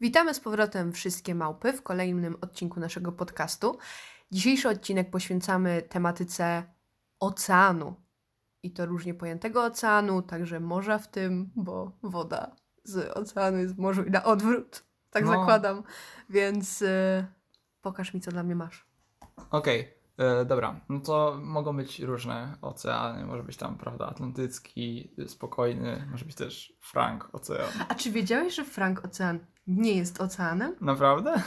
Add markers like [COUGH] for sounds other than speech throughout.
Witamy z powrotem wszystkie małpy w kolejnym odcinku naszego podcastu. Dzisiejszy odcinek poświęcamy tematyce oceanu. I to różnie pojętego oceanu, także morza w tym, bo woda z oceanu jest w morzu i na odwrót. Tak No. zakładam. Więc y, pokaż mi, co dla mnie masz. Okej, e, dobra. No to mogą być różne oceany. Może być tam, prawda, atlantycki, spokojny, może być też Frank ocean. A czy wiedziałeś, że Frank Ocean nie jest oceanem? Naprawdę?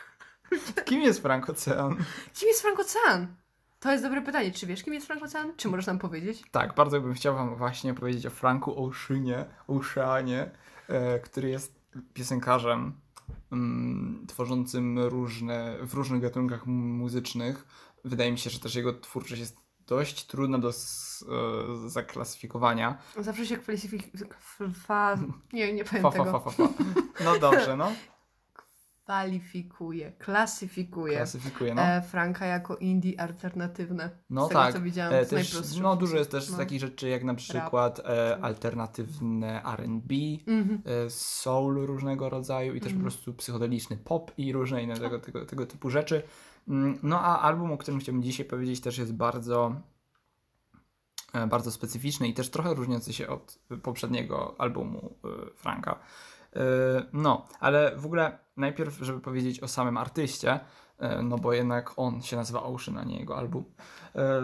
[LAUGHS] Kim jest Frank ocean? Kim jest Frank Ocean? To jest dobre pytanie. Czy wiesz, kim jest Frank Ocean? Czy możesz nam powiedzieć? Tak, bardzo bym chciał wam właśnie powiedzieć o Franku Oceanie, Oceanie e, który jest piosenkarzem tworzącym różne, w różnych gatunkach mu- muzycznych. Wydaje mi się, że też jego twórczość jest dość trudna do e, zaklasyfikowania. Zawsze się kwalifikuje. Nie, nie powiem Fa, fa, fa, fa, fa. No dobrze, no. [LAUGHS] Kwalifikuje, klasyfikuje Klasyfikuje, no. e, Franka jako indie alternatywne. No z tego, tak. co widziałam, E, też, no dużo jest też No. takich rzeczy jak na przykład e, alternatywne R&B, Mhm. e, soul różnego rodzaju i też Mhm. po prostu psychodeliczny pop i różne inne tego, tego, tego typu rzeczy. Mm, No a album, o którym chciałbym dzisiaj powiedzieć też jest bardzo e, bardzo specyficzny i też trochę różniący się od poprzedniego albumu e, Franka. E, No, ale w ogóle najpierw, żeby powiedzieć o samym artyście, e, no bo jednak on się nazywa Ocean, a nie jego album. E,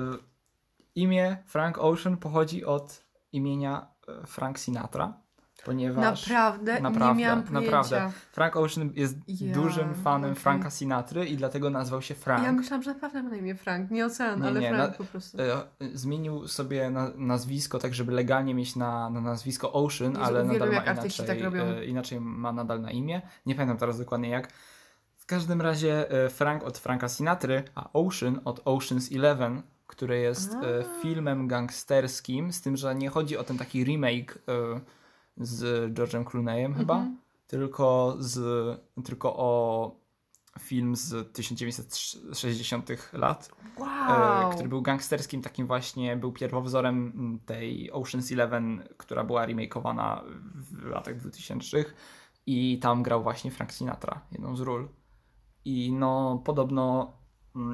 Imię Frank Ocean pochodzi od imienia Frank Sinatra, ponieważ Naprawdę? Naprawdę, nie miałam pojęcia. naprawdę. Frank Ocean jest Ja, dużym fanem okej. Franka Sinatry i dlatego nazwał się Frank. Ja myślałam, że naprawdę ma na imię Frank. Nie Ocean, Nie, ale nie, Frank na- po prostu. E, Zmienił sobie na, nazwisko, tak żeby legalnie mieć na, na nazwisko Ocean, Jezu, ale nadal ma inaczej, tak robią. e, inaczej ma nadal na imię. Nie pamiętam teraz dokładnie jak. W każdym razie e, Frank od Franka Sinatry, a Ocean od Ocean's Eleven, który jest A. filmem gangsterskim, z tym, że nie chodzi o ten taki remake z George'em Clooneyem chyba, Mhm. tylko, z, tylko o film z 1960 lat Wow. e, który był gangsterskim, takim właśnie, był pierwowzorem tej Ocean's Eleven, która była remakeowana w latach 2000 i tam grał właśnie Frank Sinatra, jedną z ról. I no, podobno,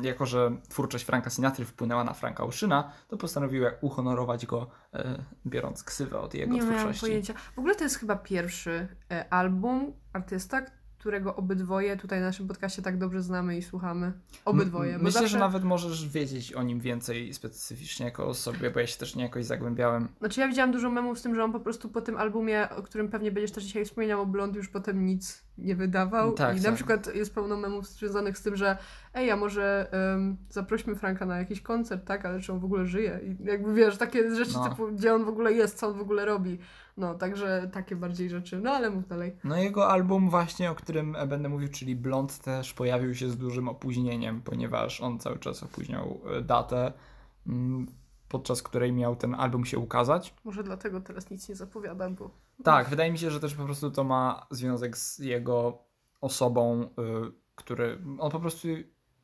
jako że twórczość Franka Sinatry wpłynęła na Franka Oceana, to postanowił uhonorować go, e, biorąc ksywę od jego Nie miałam twórczości. pojęcia. W ogóle to jest chyba pierwszy e, album artysta, którego obydwoje tutaj na naszym podcaście tak dobrze znamy i słuchamy. Obydwoje. Myślę, zawsze... że nawet możesz wiedzieć o nim więcej specyficznie jako osobie, bo ja się też nie jakoś zagłębiałem. Znaczy ja widziałam dużo memów z tym, że on po prostu po tym albumie, o którym pewnie będziesz też dzisiaj wspominał, o Blond już potem nic nie wydawał. Tak, I na tak. przykład jest pełno memów związanych z tym, że ej, a może um, zaprośmy Franka na jakiś koncert, tak? Ale czy on w ogóle żyje? I jakby wiesz, takie rzeczy No. typu, gdzie on w ogóle jest, co on w ogóle robi. No, także takie bardziej rzeczy. No ale mów dalej. No jego album właśnie, o którym będę mówił, czyli Blond też pojawił się z dużym opóźnieniem, ponieważ on cały czas opóźniał e, datę, mm, podczas której miał ten album się ukazać. Może dlatego teraz nic nie zapowiada, bo... Tak, wydaje mi się, że też po prostu to ma związek z jego osobą, y, który on po prostu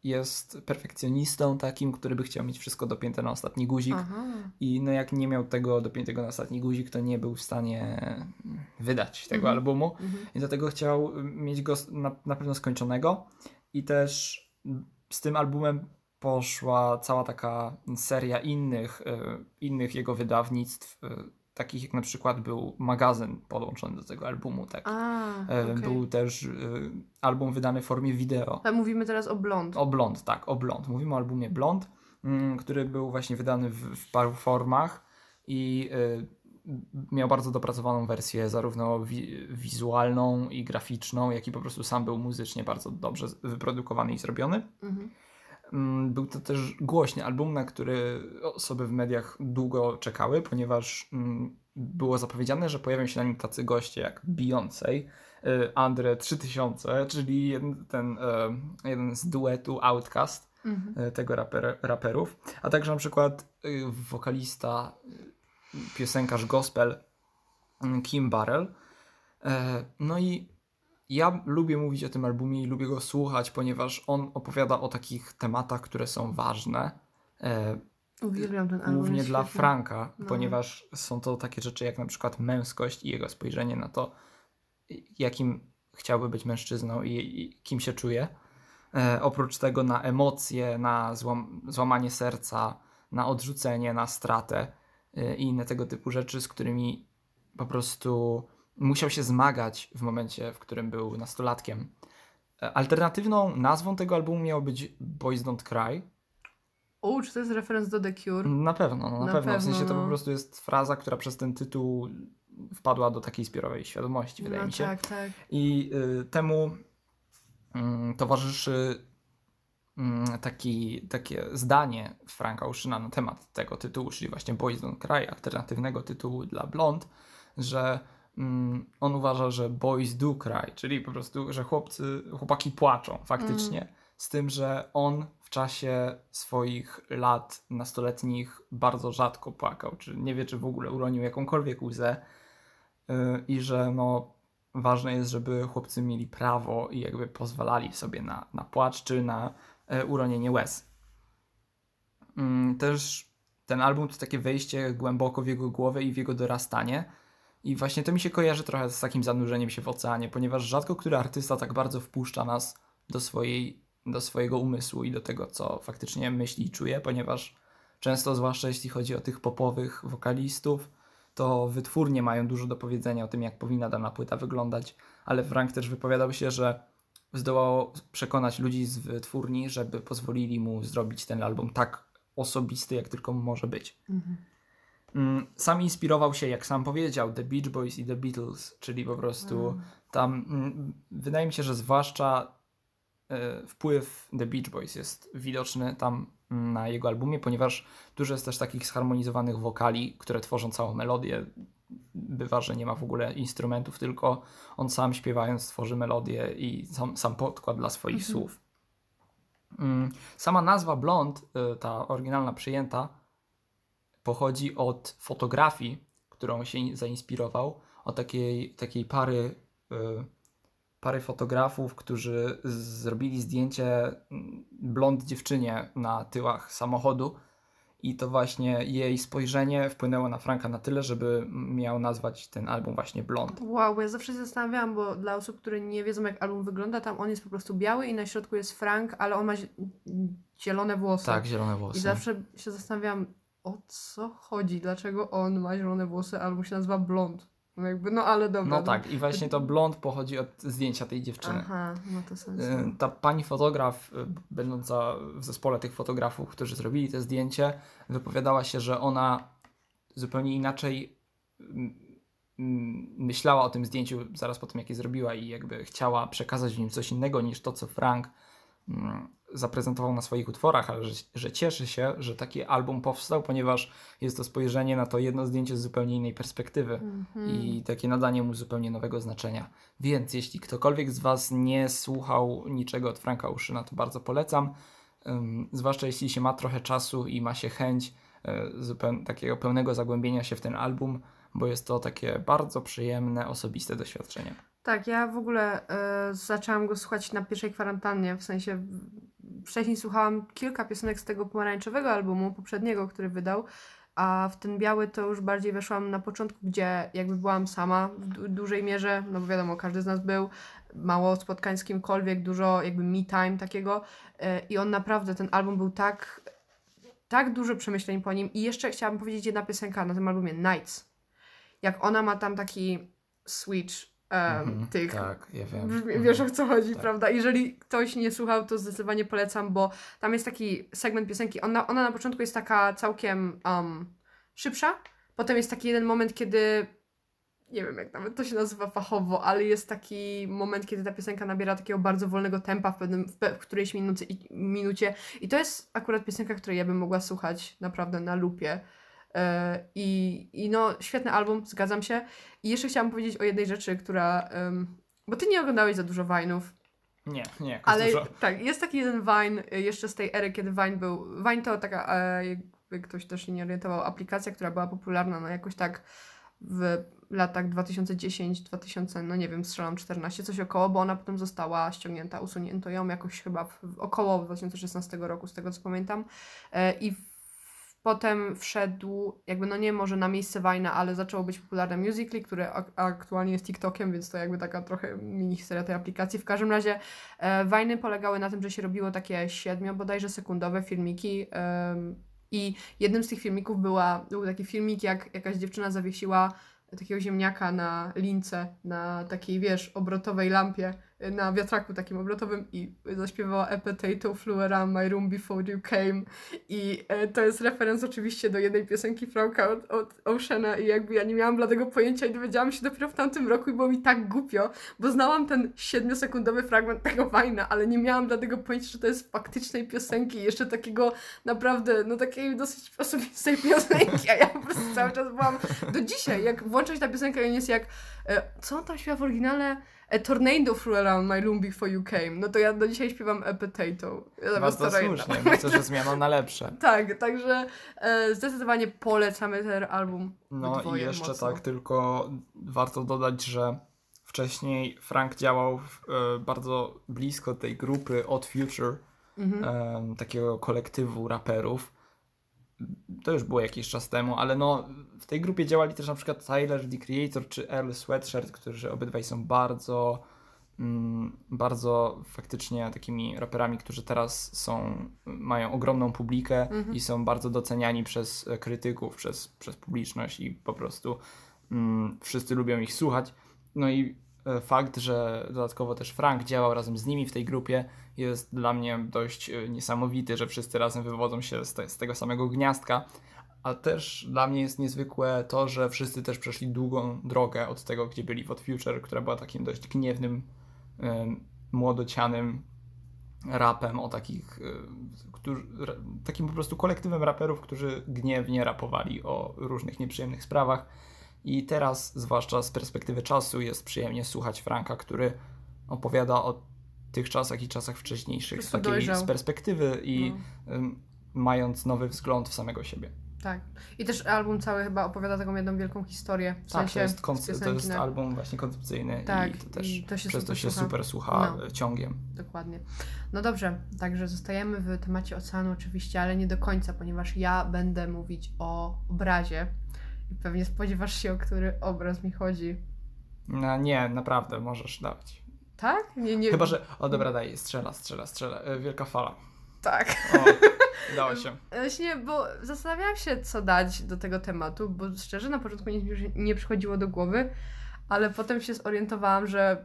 jest perfekcjonistą takim, który by chciał mieć wszystko dopięte na ostatni guzik. Aha. I no jak nie miał tego dopiętego na ostatni guzik, to nie był w stanie wydać tego Mhm. albumu. Mhm. I dlatego chciał mieć go na, na pewno skończonego. I też z tym albumem poszła cała taka seria innych, y, innych jego wydawnictw, y, takich jak na przykład był magazyn podłączony do tego albumu. Tak. A, E, okej. Był też y, album wydany w formie wideo. Ale mówimy teraz o Blond. O Blond, tak, o Blond. Mówimy o albumie Blond, mm, który był właśnie wydany w, w paru formach i y, miał bardzo dopracowaną wersję, zarówno wi- wizualną i graficzną, jak i po prostu sam był muzycznie bardzo dobrze wyprodukowany i zrobiony. Mhm. Mm, Był to też głośny album, na który osoby w mediach długo czekały, ponieważ mm, było zapowiedziane, że pojawią się na nim tacy goście jak Beyoncé, y, Andre 3000, czyli jeden, ten, y, jeden z duetu Outcast, Mhm. y, tego raper, raperów, a także na przykład y, wokalista, y, piosenkarz gospel y, Kim Barrell. E, No i ja lubię mówić o tym albumie i lubię go słuchać, ponieważ on opowiada o takich tematach, które są ważne. E, Uwielbiam ten album. głównie dla. Franka, No. ponieważ są to takie rzeczy jak na przykład męskość i jego spojrzenie na to, jakim chciałby być mężczyzną i, i kim się czuje. E, oprócz tego na emocje, na złam, złamanie serca, na odrzucenie, na stratę e, i inne tego typu rzeczy, z którymi po prostu musiał się zmagać w momencie, w którym był nastolatkiem. E, alternatywną nazwą tego albumu miało być Boys Don't Cry. O, czy to jest referenc do The Cure? Na pewno, no, na, Na pewno. W pewno, sensie to no. po prostu jest fraza, która przez ten tytuł wpadła do takiej zbiorowej świadomości, wydaje no mi się. tak, tak. I y, temu mm, towarzyszy mm, taki, takie zdanie Franka Uszyna na temat tego tytułu, czyli właśnie Boys Don't Cry, alternatywnego tytułu dla Blond, że on uważa, że boys do cry, czyli po prostu, że chłopcy, chłopaki płaczą faktycznie, z tym, że on w czasie swoich lat nastoletnich bardzo rzadko płakał, czy nie wie, czy w ogóle uronił jakąkolwiek łzę y, i że no ważne jest, żeby chłopcy mieli prawo i jakby pozwalali sobie na, na płacz czy na e, uronienie łez. Mm, Też ten album to takie wejście głęboko w jego głowę i w jego dorastanie. I właśnie to mi się kojarzy trochę z takim zanurzeniem się w oceanie, ponieważ rzadko który artysta tak bardzo wpuszcza nas do, swojej, do swojego umysłu i do tego, co faktycznie myśli i czuje, ponieważ często, zwłaszcza jeśli chodzi o tych popowych wokalistów, to wytwórnie mają dużo do powiedzenia o tym, jak powinna dana płyta wyglądać, ale Frank też wypowiadał się, że zdołał przekonać ludzi z wytwórni, żeby pozwolili mu zrobić ten album tak osobisty, jak tylko może być. Mhm. Mm, Sam inspirował się, jak sam powiedział, The Beach Boys i The Beatles, czyli po prostu Mm. tam mm, wydaje mi się, że zwłaszcza e, wpływ The Beach Boys jest widoczny tam mm, na jego albumie, ponieważ dużo jest też takich zharmonizowanych wokali, które tworzą całą melodię. Bywa, że nie ma w ogóle instrumentów, tylko on sam śpiewając tworzy melodię i sam, sam podkład dla swoich Mhm. słów. Mm, Sama nazwa Blond, y, ta oryginalna przyjęta, pochodzi od fotografii, którą się in- zainspirował, od takiej, takiej pary, y, pary fotografów, którzy zrobili zdjęcie mm, blond dziewczynie na tyłach samochodu. I to właśnie jej spojrzenie wpłynęło na Franka na tyle, żeby miał nazwać ten album właśnie Blond. Wow, bo ja zawsze się zastanawiałam, bo dla osób, które nie wiedzą, jak album wygląda, tam on jest po prostu biały i na środku jest Frank, ale on ma zie- zielone włosy. Tak, zielone włosy. I zawsze się zastanawiałam, o co chodzi, dlaczego on ma zielone włosy, albo się nazywa blond. No jakby, no ale dobra. No tak, i właśnie to blond pochodzi od zdjęcia tej dziewczyny. Aha, no to sens. Y, Ta pani fotograf, y, będąca w zespole tych fotografów, którzy zrobili to zdjęcie, wypowiadała się, że ona zupełnie inaczej myślała o tym zdjęciu zaraz po tym, jak je zrobiła i jakby chciała przekazać w nim coś innego niż to, co Frank mm, zaprezentował na swoich utworach, ale że, że cieszy się, że taki album powstał, ponieważ jest to spojrzenie na to jedno zdjęcie z zupełnie innej perspektywy Mhm. i takie nadanie mu zupełnie nowego znaczenia. Więc jeśli ktokolwiek z Was nie słuchał niczego od Franka Uszyna, to bardzo polecam. Ym, zwłaszcza jeśli się ma trochę czasu i ma się chęć zupełnie takiego pełnego zagłębienia się w ten album, bo jest to takie bardzo przyjemne, osobiste doświadczenie. Tak, ja w ogóle e, zaczęłam go słuchać na pierwszej kwarantannie, w sensie wcześniej słuchałam kilka piosenek z tego pomarańczowego albumu, poprzedniego, który wydał, a w ten biały to już bardziej weszłam na początku, gdzie jakby byłam sama w du- dużej mierze, no bo wiadomo, każdy z nas był, mało spotkań z kimkolwiek, dużo jakby me time takiego e, i on naprawdę, ten album był tak, tak dużo przemyśleń po nim i jeszcze chciałabym powiedzieć jedna piosenka na tym albumie, Nights. Jak ona ma tam taki switch Mhm, tych Tak, ja wiem. Brzmi- Wiesz o co chodzi, Tak. prawda? Jeżeli ktoś nie słuchał, to zdecydowanie polecam, bo tam jest taki segment piosenki. Ona, ona na początku jest taka całkiem um, szybsza. Potem jest taki jeden moment, kiedy. Nie wiem, jak nawet to się nazywa fachowo, ale jest taki moment, kiedy ta piosenka nabiera takiego bardzo wolnego tempa w, pewnym, w, pe- w którejś minucie i, minucie. I to jest akurat piosenka, której ja bym mogła słuchać naprawdę na lupie. E, I, I no, świetny album, zgadzam się. I jeszcze chciałam powiedzieć o jednej rzeczy, która. bo ty nie oglądałeś za dużo Vine'ów, Nie, nie, ale dużo. tak, jest taki jeden Vine y, jeszcze z tej ery, kiedy Vine był. Vine to taka, e, jakby ktoś też się nie orientował, aplikacja, która była popularna no jakoś tak w latach 2010-2000, no nie wiem, strzelam 14, coś około, bo ona potem została ściągnięta, usunięto ją jakoś chyba w, około 2016 roku, z tego co pamiętam. E, I potem wszedł, jakby no nie może na miejsce Wajna, ale zaczęło być popularne Musical.ly, które ak- aktualnie jest TikTokiem, więc to jakby taka trochę mini historia tej aplikacji. W każdym razie e, Wajny polegały na tym, że się robiło takie siedmiu bodajże sekundowe filmiki i jednym z tych filmików była, był taki filmik, jak jakaś dziewczyna zawiesiła takiego ziemniaka na lince, na takiej, wiesz, obrotowej lampie, na wiatraku takim obrotowym i zaśpiewała A potato flew around my room before you came i e, to jest referenc oczywiście do jednej piosenki Frauka od, od Oceana i jakby ja nie miałam bladego pojęcia i dowiedziałam się dopiero w tamtym roku i było mi tak głupio, bo znałam ten siedmiosekundowy fragment tego Wajna, ale nie miałam bladego pojęcia, że to jest faktycznej piosenki jeszcze takiego naprawdę, no takiej dosyć osobistej [LAUGHS] piosenki, a ja po prostu cały czas byłam do dzisiaj, jak włączać ta piosenka i on jest jak, e, co on tam śpiewa w oryginale? A tornado flew around my room before you came. No to ja do dzisiaj śpiewam A potato. Bardzo słusznie, myślę, że zmianą na lepsze. [LAUGHS] Tak, także e, zdecydowanie polecamy ten album. No i jeszcze mocno. tak, tylko warto dodać, że wcześniej Frank działał w, e, bardzo blisko tej grupy Odd Future, Mhm. em, takiego kolektywu raperów. To już było jakiś czas temu, ale no w tej grupie działali też na przykład Tyler, The Creator czy Earl Sweatshirt, którzy obydwaj są bardzo, mm, bardzo faktycznie takimi raperami, którzy teraz są, mają ogromną publikę Mhm. i są bardzo doceniani przez krytyków, przez, przez publiczność i po prostu mm, wszyscy lubią ich słuchać. No i e, fakt, że dodatkowo też Frank działał razem z nimi w tej grupie jest dla mnie dość e, niesamowity, że wszyscy razem wywodzą się z, te, z tego samego gniazdka. A też dla mnie jest niezwykłe to, że wszyscy też przeszli długą drogę od tego, gdzie byli w Odd Future, która była takim dość gniewnym, em, młodocianym rapem o takich, e, którzy, takim po prostu kolektywem raperów, którzy gniewnie rapowali o różnych nieprzyjemnych sprawach. I teraz, zwłaszcza z perspektywy czasu, jest przyjemnie słuchać Franka, który opowiada o tych czasach i czasach wcześniejszych z takiej dojrzał. z perspektywy i No. mając nowy wzgląd w samego siebie. Tak. I też album cały chyba opowiada taką jedną wielką historię. W tak, sensie to jest, konce- to jest na- album właśnie koncepcyjny Tak, i to też i to się przez to super się słucha. super słucha No. ciągiem. Dokładnie. No dobrze, także zostajemy w temacie oceanu oczywiście, ale nie do końca, ponieważ ja będę mówić o obrazie i pewnie spodziewasz się, o który obraz mi chodzi. No, nie, naprawdę, możesz dawać. Tak? Nie, nie. Chyba, że. O dobra, daj, strzela, strzela, strzela. Y, Wielka fala. Tak. O, [LAUGHS] udało się. Właśnie, bo zastanawiałam się, co dać do tego tematu, bo szczerze na początku nie, nie przychodziło do głowy, ale potem się zorientowałam, że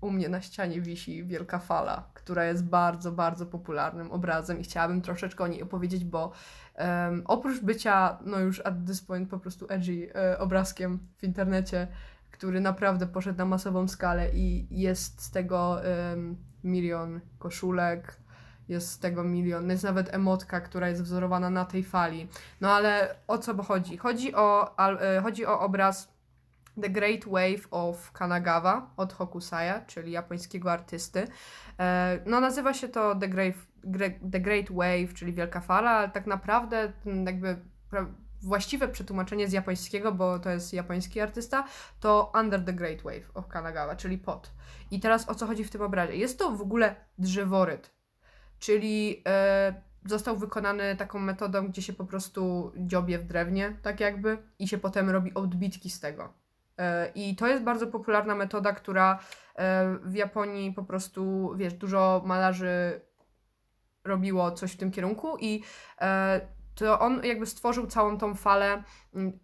u mnie na ścianie wisi Wielka Fala, która jest bardzo, bardzo popularnym obrazem i chciałabym troszeczkę o niej opowiedzieć, bo em, oprócz bycia, no już at this point po prostu edgy e, obrazkiem w internecie, który naprawdę poszedł na masową skalę i jest z tego em, milion koszulek, jest z tego milion, jest nawet emotka, która jest wzorowana na tej fali. No ale o co chodzi? Chodzi o, al, e, chodzi o obraz The Great Wave of Kanagawa od Hokusaya, czyli japońskiego artysty. E, No nazywa się to The Great, Gre- The Great Wave, czyli Wielka Fala, ale tak naprawdę jakby właściwe przetłumaczenie z japońskiego, bo to jest japoński artysta, to Under the Great Wave of Kanagawa, czyli pod. I teraz o co chodzi w tym obrazie? Jest to w ogóle drzeworyt, czyli e, został wykonany taką metodą, gdzie się po prostu dziobie w drewnie, tak jakby, i się potem robi odbitki z tego. E, I to jest bardzo popularna metoda, która e, w Japonii po prostu, wiesz, dużo malarzy robiło coś w tym kierunku i e, to on jakby stworzył całą tą falę mm,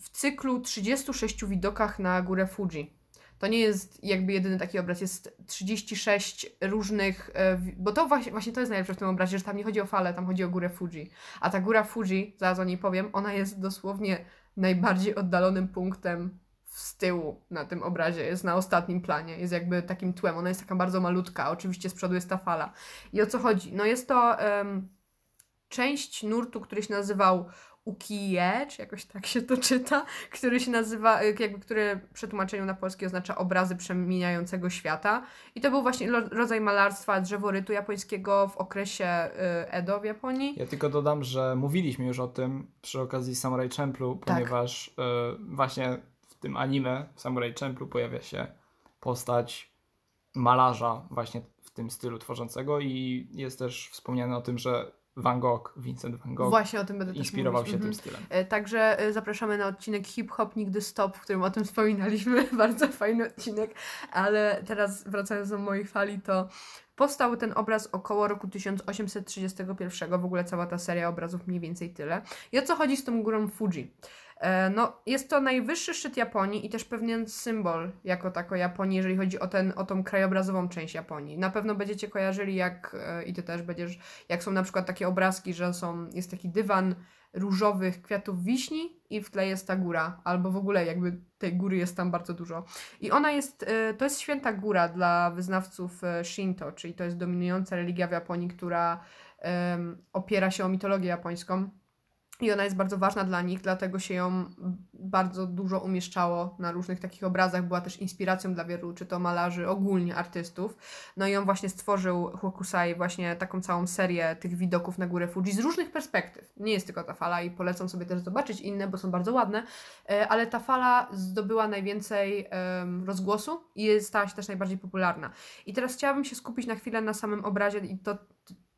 w cyklu 36 widokach na górę Fuji. To nie jest jakby jedyny taki obraz, jest 36 różnych, e, bo to właśnie, właśnie to jest najlepsze w tym obrazie, że tam nie chodzi o falę, tam chodzi o górę Fuji. A ta góra Fuji, zaraz o niej powiem, ona jest dosłownie najbardziej oddalonym punktem z tyłu na tym obrazie, jest na ostatnim planie, jest jakby takim tłem, ona jest taka bardzo malutka, oczywiście z przodu jest ta fala. I o co chodzi? No jest to em, część nurtu, który się nazywał Ukiye, czy jakoś tak się to czyta, który się nazywa, y, jakby, który w przetłumaczeniu na polski oznacza obrazy przemieniającego świata. I to był właśnie rodzaj malarstwa drzeworytu japońskiego w okresie y, Edo w Japonii. Ja tylko dodam, że mówiliśmy już o tym przy okazji Samurai Champloo, Tak. ponieważ e, właśnie w tym anime w Samurai Champloo pojawia się postać malarza właśnie w tym stylu tworzącego i jest też wspomniane o tym, że Van Gogh, Vincent Van Gogh Właśnie o tym będę też inspirował się Mhm. tym stylem. E, Także e, zapraszamy na odcinek Hip Hop Nigdy Stop, w którym o tym wspominaliśmy. [LAUGHS] Bardzo fajny odcinek, ale teraz wracając do mojej fali, to powstał ten obraz około roku 1831. W ogóle cała ta seria obrazów mniej więcej tyle. I o co chodzi z tą górą Fuji? E, No, jest to najwyższy szczyt Japonii i też pewien symbol jako tako Japonii, jeżeli chodzi o, ten, o tą krajobrazową część Japonii. Na pewno będziecie kojarzyli, jak e, i ty też będziesz, jak są na przykład takie obrazki, że są, jest taki dywan różowych kwiatów wiśni i w tle jest ta góra, albo w ogóle jakby tej góry jest tam bardzo dużo. I ona jest, e, to jest święta góra dla wyznawców Shinto, czyli to jest dominująca religia w Japonii, która em, opiera się o mitologię japońską. I ona jest bardzo ważna dla nich, dlatego się ją bardzo dużo umieszczało na różnych takich obrazach. Była też inspiracją dla wielu, czy to malarzy, ogólnie artystów. No i on właśnie stworzył Hokusai właśnie taką całą serię tych widoków na górę Fuji z różnych perspektyw. Nie jest tylko ta fala i polecam sobie też zobaczyć inne, bo są bardzo ładne, E, ale ta fala zdobyła najwięcej rozgłosu i stała się też najbardziej popularna. I teraz chciałabym się skupić na chwilę na samym obrazie i to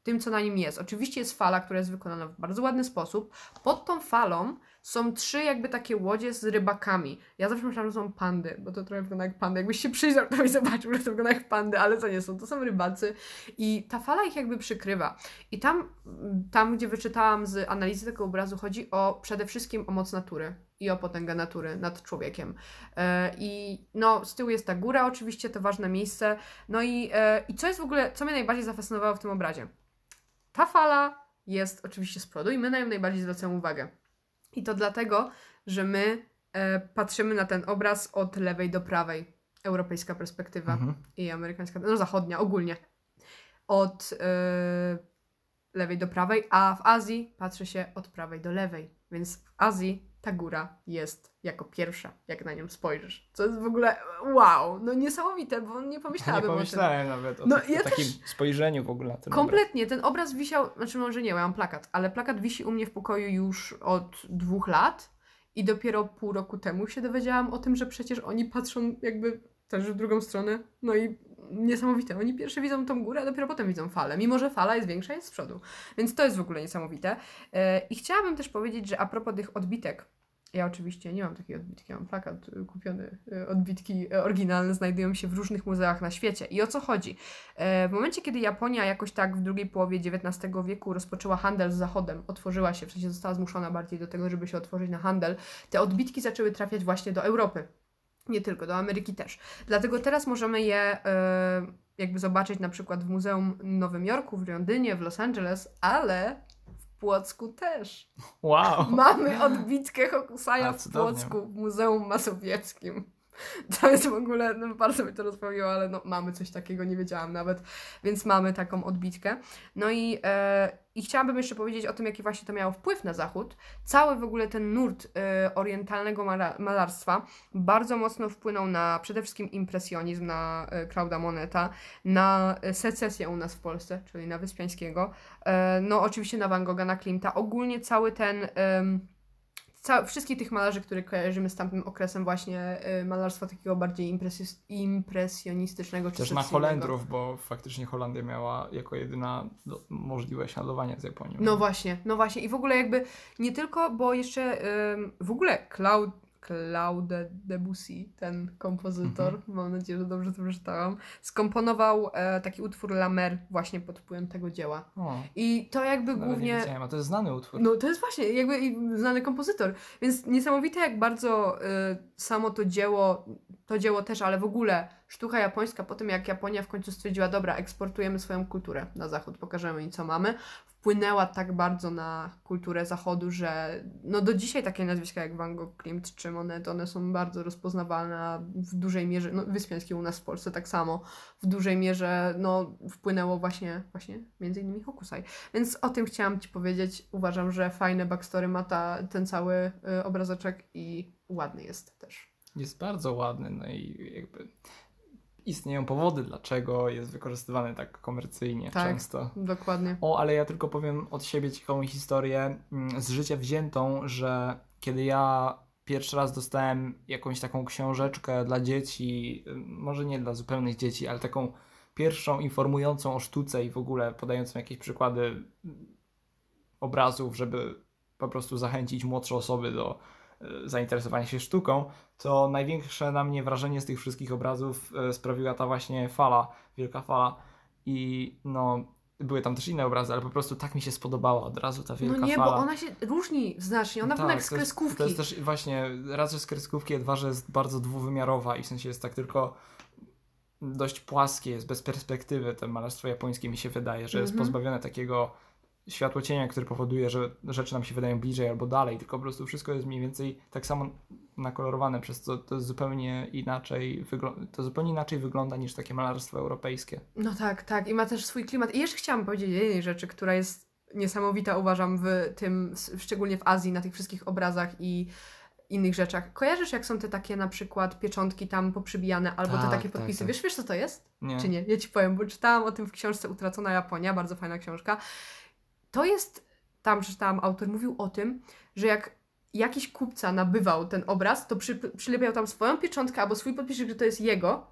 tym, co na nim jest. Oczywiście jest fala, która jest wykonana w bardzo ładny sposób. Pod tą falą są trzy jakby takie łodzie z rybakami. Ja zawsze myślałam, że są pandy, bo to trochę wygląda jak pandy. Jakbyś się przyjrzał, to byś zobaczył, że to wygląda jak pandy, ale to nie są. To są rybacy i ta fala ich jakby przykrywa. I tam, tam gdzie wyczytałam z analizy tego obrazu, chodzi o przede wszystkim o moc natury i o potęgę natury nad człowiekiem. E, I no, z tyłu jest ta góra, oczywiście, to ważne miejsce. No i, e, i co jest w ogóle, co mnie najbardziej zafascynowało w tym obrazie? Ta fala jest oczywiście z przodu i my na nią najbardziej zwracamy uwagę. I to dlatego, że my e, patrzymy na ten obraz od lewej do prawej. Europejska perspektywa Mhm. i amerykańska, no zachodnia ogólnie. Od e, lewej do prawej, a w Azji patrzy się od prawej do lewej. Więc w Azji ta góra jest jako pierwsza, jak na nią spojrzysz. Co jest w ogóle wow, no niesamowite, bo nie Nie pomyślałabym o tym. pomyślałem nawet o, No, ja o takim spojrzeniu w ogóle ten obraz. Kompletnie, ten obraz wisiał, znaczy może nie, ja mam plakat, ale plakat wisi u mnie w pokoju już od dwóch lat i dopiero pół roku temu się dowiedziałam o tym, że przecież oni patrzą jakby też w drugą stronę. No i niesamowite, oni pierwsze widzą tą górę, a dopiero potem widzą falę, mimo że fala jest większa, jest z przodu. Więc to jest w ogóle niesamowite. E, I chciałabym też powiedzieć, że a propos tych odbitek, ja oczywiście nie mam takiej odbitki, mam plakat y, kupiony. y, Odbitki y, oryginalne znajdują się w różnych muzeach na świecie. I o co chodzi? E, W momencie, kiedy Japonia jakoś tak w drugiej połowie XIX wieku rozpoczęła handel z Zachodem, otworzyła się, w sensie została zmuszona bardziej do tego, żeby się otworzyć na handel, te odbitki zaczęły trafiać właśnie do Europy. Nie tylko, do Ameryki też. Dlatego teraz możemy je e, jakby zobaczyć na przykład w Muzeum Nowym Jorku, w Londynie, w Los Angeles, ale Płocku też. Wow! Mamy odbitkę Hokusaja w. Płocku, w Muzeum Masowieckim. [LAUGHS] To jest w ogóle, no bardzo mi to rozbawiło, ale no mamy coś takiego, nie wiedziałam nawet, więc mamy taką odbitkę. No i, e, i chciałabym jeszcze powiedzieć o tym, jaki właśnie to miało wpływ na Zachód. Cały w ogóle ten nurt e, orientalnego mala- malarstwa bardzo mocno wpłynął na przede wszystkim impresjonizm, na e, Claude'a Moneta, na e, secesję u nas w Polsce, czyli na Wyspiańskiego, e, no oczywiście na Van Gogha, na Klimta. Ogólnie cały ten... em, Ca- wszystkich tych malarzy, które kojarzymy z tamtym okresem właśnie y, malarstwa takiego bardziej impresjonistycznego czy Też na. Holendrów, bo faktycznie Holandia miała jako jedyna do, możliwość handlowania z Japonią. No właśnie, no właśnie. I w ogóle jakby nie tylko, bo jeszcze ym, w ogóle Claude, Claude Debussy, ten kompozytor, Mhm. mam nadzieję, że dobrze to przeczytałam, skomponował e, taki utwór La Mer właśnie pod wpływem tego dzieła. O, I to jakby głównie... nie a to jest znany utwór. No to jest właśnie jakby znany kompozytor, więc niesamowite jak bardzo y, samo to dzieło, to dzieło też, ale w ogóle sztuka japońska po tym jak Japonia w końcu stwierdziła, dobra, eksportujemy swoją kulturę na zachód, pokażemy im co mamy, wpłynęła tak bardzo na kulturę zachodu, że no do dzisiaj takie nazwiska jak Van Gogh, Klimt czy Monet, one są bardzo rozpoznawalne, w dużej mierze, no Wyspiański u nas w Polsce tak samo, w dużej mierze no wpłynęło właśnie, właśnie między innymi Hokusai. Więc o tym chciałam Ci powiedzieć. Uważam, że fajne backstory ma ta, ten cały y, obrazeczek i ładny jest też. Jest bardzo ładny, no i jakby istnieją powody, dlaczego jest wykorzystywany tak komercyjnie Tak. często. Dokładnie. O, ale ja tylko powiem od siebie ciekawą historię mm, z życia wziętą, że kiedy ja pierwszy raz dostałem jakąś taką książeczkę dla dzieci, ym, może nie dla zupełnych dzieci, ale taką pierwszą informującą o sztuce i w ogóle podającą jakieś przykłady mm, obrazów, żeby po prostu zachęcić młodsze osoby do e, zainteresowania się sztuką, to największe na mnie wrażenie z tych wszystkich obrazów e, sprawiła ta właśnie fala, wielka fala. I no, były tam też inne obrazy, ale po prostu tak mi się spodobała od razu ta wielka No nie, fala. bo ona się różni znacznie, ona wygląda jak z to jest- kreskówki. To jest też właśnie, raz, że z kreskówki, a dwa, że jest bardzo dwuwymiarowa i w sensie jest tak tylko dość płaskie, jest bez perspektywy. To malarstwo japońskie mi się wydaje, że jest Mhm. pozbawione takiego światło cienia, które powoduje, że rzeczy nam się wydają bliżej albo dalej, tylko po prostu wszystko jest mniej więcej tak samo nakolorowane, przez co to zupełnie inaczej, to zupełnie inaczej wygląda niż takie malarstwo europejskie. No tak, tak. I ma też swój klimat. I jeszcze chciałam powiedzieć jednej rzeczy, która jest niesamowita, uważam, w tym, szczególnie w Azji, na tych wszystkich obrazach i innych rzeczach. Kojarzysz, jak są te takie na przykład pieczątki tam poprzybijane, albo te Tak, takie tak, podpisy? tak. Wiesz, wiesz, co to jest? Nie? Czy nie? Ja ci powiem, bo czytałam o tym w książce Utracona Japonia, bardzo fajna książka. To jest, tam przeczytałam, autor mówił o tym, że jak jakiś kupca nabywał ten obraz, to przy, przylepiał tam swoją pieczątkę albo swój podpis, że to jest jego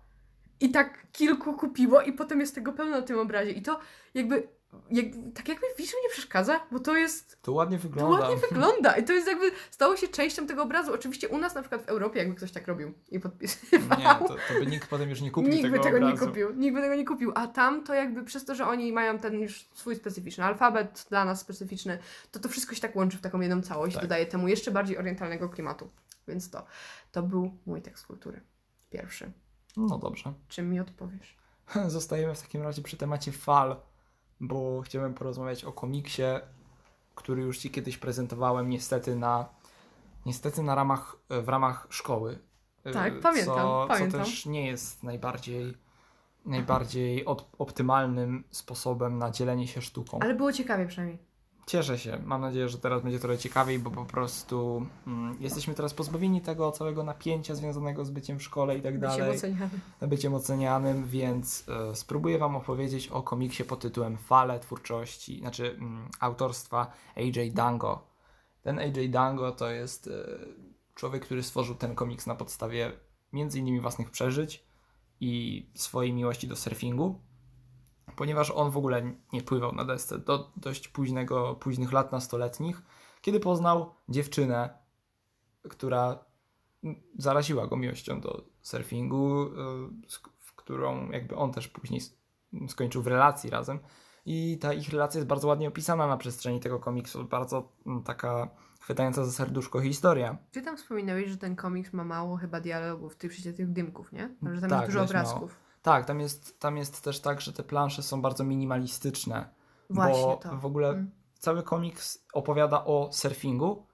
i tak kilku kupiło i potem jest tego pełno na tym obrazie. I to jakby, jak, tak jakby w niczym nie przeszkadza, bo to jest To ładnie to wygląda. ładnie wygląda i to jest jakby, stało się częścią tego obrazu. Oczywiście u nas na przykład w Europie jakby ktoś tak robił i podpisywał. Nie, to, to by nikt potem już nie kupił Nikt tego by tego nie obrazu. kupił, nikt by tego nie kupił. A tam to jakby przez to, że oni mają ten już swój specyficzny alfabet dla nas specyficzny, to to wszystko się tak łączy w taką jedną całość, Tak. dodaje temu jeszcze bardziej orientalnego klimatu. Więc to, to był mój tekst kultury. Pierwszy. No dobrze. Czym mi odpowiesz? [LAUGHS] Zostajemy w takim razie przy temacie fal, bo chciałem porozmawiać o komiksie, który już Ci kiedyś prezentowałem niestety na, niestety na ramach, w ramach szkoły. Tak, Y, pamiętam, co, pamiętam. Co też nie jest najbardziej, najbardziej od, optymalnym sposobem na dzielenie się sztuką. Ale było ciekawie przynajmniej. Cieszę się. Mam nadzieję, że teraz będzie trochę ciekawiej, bo po prostu mm, jesteśmy teraz pozbawieni tego całego napięcia związanego z byciem w szkole i tak dalej oceniany. byciem ocenianym, więc e, spróbuję Wam opowiedzieć o komiksie pod tytułem Fale twórczości, znaczy mm, autorstwa AJ Dango. Ten AJ Dango to jest e, człowiek, który stworzył ten komiks na podstawie między innymi własnych przeżyć i swojej miłości do surfingu, ponieważ on w ogóle nie pływał na desce do dość późnego, późnych lat nastoletnich, kiedy poznał dziewczynę, która zaraziła go miłością do surfingu, y, w którą jakby on też później skończył w relacji razem. I ta ich relacja jest bardzo ładnie opisana na przestrzeni tego komiksu. Bardzo mm, taka chwytająca za serduszko historia. Ty tam wspominałeś, że ten komiks ma mało chyba dialogów, tych przecież tych dymków, nie? Że tam Tak, jest dużo dość mało. Tak, tam jest, tam jest też tak, że te plansze są bardzo minimalistyczne. Właśnie bo to. w ogóle Mm. cały komiks opowiada o surfingu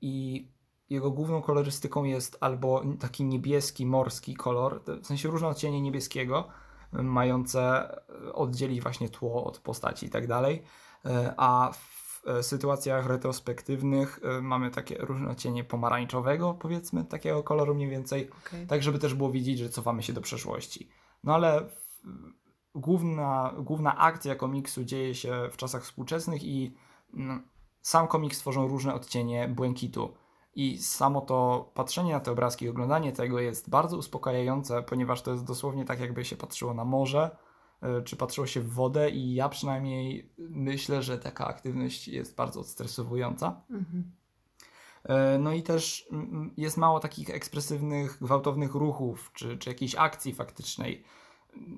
i jego główną kolorystyką jest albo taki niebieski, morski kolor, w sensie różne odcienie niebieskiego, mające y, oddzielić właśnie tło od postaci i tak dalej, Y, a w y, sytuacjach retrospektywnych mamy takie różne odcienie pomarańczowego, powiedzmy, takiego koloru mniej więcej, Okej. tak żeby też było widzieć, że cofamy się do przeszłości. No ale główna, główna akcja komiksu dzieje się w czasach współczesnych i mm, sam komiks tworzą różne odcienie błękitu. I samo to patrzenie na te obrazki i oglądanie tego jest bardzo uspokajające, ponieważ to jest dosłownie tak, jakby się patrzyło na morze, y, czy patrzyło się w wodę, i ja przynajmniej myślę, że taka aktywność jest bardzo odstresowująca. Mhm. E, No i też mm, jest mało takich ekspresywnych, gwałtownych ruchów, czy, czy jakiejś akcji faktycznej.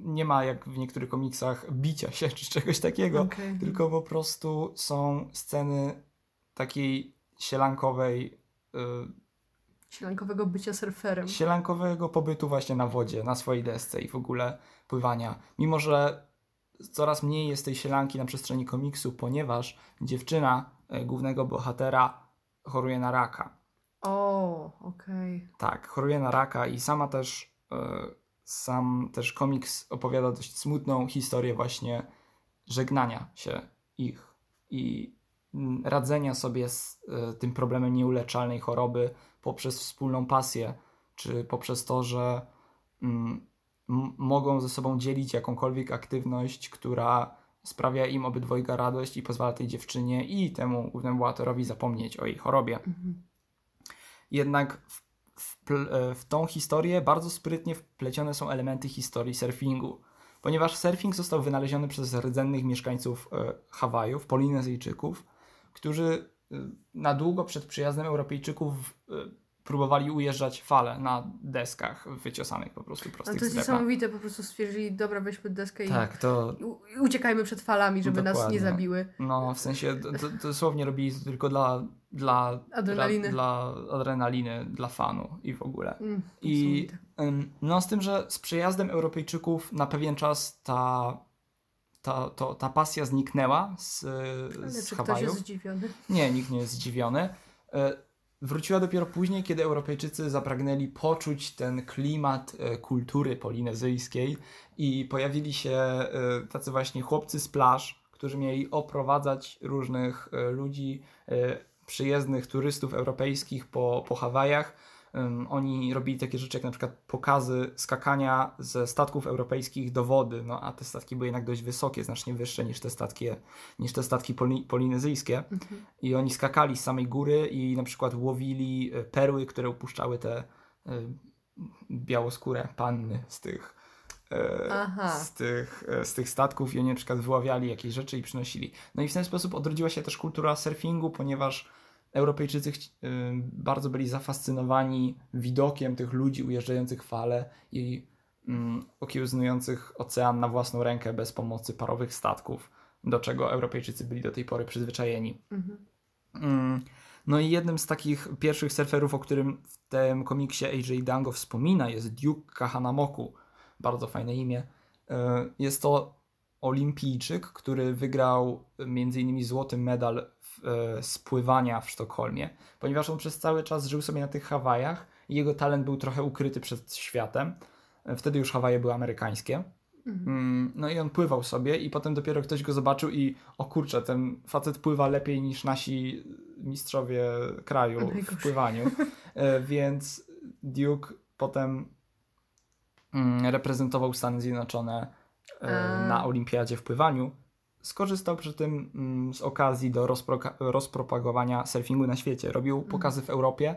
Nie ma jak w niektórych komiksach bicia się, czy czegoś takiego, Okej. tylko po prostu są sceny takiej sielankowej, Sielankowego bycia surferem. y, sielankowego pobytu właśnie na wodzie, na swojej desce i w ogóle pływania. Mimo, że coraz mniej jest tej sielanki na przestrzeni komiksu, ponieważ dziewczyna e, głównego bohatera choruje na raka. O, okej. Tak, choruje na raka i sama też, e, sam też komiks opowiada dość smutną historię właśnie żegnania się ich i radzenia sobie z e, tym problemem nieuleczalnej choroby poprzez wspólną pasję, czy poprzez to, że mm, mogą ze sobą dzielić jakąkolwiek aktywność, która sprawia im obydwojga radość i pozwala tej dziewczynie i temu głównemu bohaterowi zapomnieć o jej chorobie. Mhm. Jednak w, w, e, w tą historię bardzo sprytnie wplecione są elementy historii surfingu. Ponieważ surfing został wynaleziony przez rdzennych mieszkańców e, Hawajów, Polinezyjczyków, którzy y, na długo przed przyjazdem Europejczyków próbowali ujeżdżać fale na deskach wyciosanych po prostu prostych to jest niesamowite, po prostu stwierdzili, dobra, weźmy deskę i, Tak, to i u- i uciekajmy przed falami, żeby nas Dokładnie. nie zabiły. no w sensie dosłownie robili to tylko dla, dla, Adrenaliny. dla, dla adrenaliny, dla fanu i w ogóle. Mm, I no z tym, że z przyjazdem Europejczyków na pewien czas ta, ta, to, ta pasja zniknęła z, Ale z czy ktoś Hawajów. jest zdziwiony? Nie, nikt nie jest zdziwiony. Wróciła dopiero później, kiedy Europejczycy zapragnęli poczuć ten klimat e, kultury polinezyjskiej i pojawili się e, tacy właśnie chłopcy z plaż, którzy mieli oprowadzać różnych e, ludzi, przyjezdnych turystów europejskich po, po Hawajach. Ym, Oni robili takie rzeczy jak na przykład pokazy skakania ze statków europejskich do wody, no a te statki były jednak dość wysokie, znacznie wyższe niż te statki, niż te statki poli, polinezyjskie. Mhm. I oni skakali z samej góry i na przykład łowili e, perły, które upuszczały te e, białoskóre panny z tych, e, Aha. z, tych, z tych statków i oni na przykład wyławiali jakieś rzeczy i przynosili. No i w ten sposób odrodziła się też kultura surfingu, ponieważ Europejczycy y, bardzo byli zafascynowani widokiem tych ludzi ujeżdżających fale i mm, okiełznujących ocean na własną rękę bez pomocy parowych statków, do czego Europejczycy byli do tej pory przyzwyczajeni. Mhm. Mm, No i jednym z takich pierwszych surferów, o którym w tym komiksie AJ Dango wspomina, jest Duke Kahanamoku. Bardzo fajne imię. E, Jest to olimpijczyk, który wygrał m.in. złoty medal w, e, z pływania w Sztokholmie, ponieważ on przez cały czas żył sobie na tych Hawajach i jego talent był trochę ukryty przed światem. E, Wtedy już Hawaje były amerykańskie. Mhm. Mm, No i on pływał sobie i potem dopiero ktoś go zobaczył i o kurczę, ten facet pływa lepiej niż nasi mistrzowie kraju w pływaniu. [LAUGHS] E, Więc Duke potem mm, reprezentował Stany Zjednoczone A. na olimpiadzie w pływaniu. Skorzystał przy tym mm, z okazji do rozpropagowania surfingu na świecie. Robił pokazy w Europie,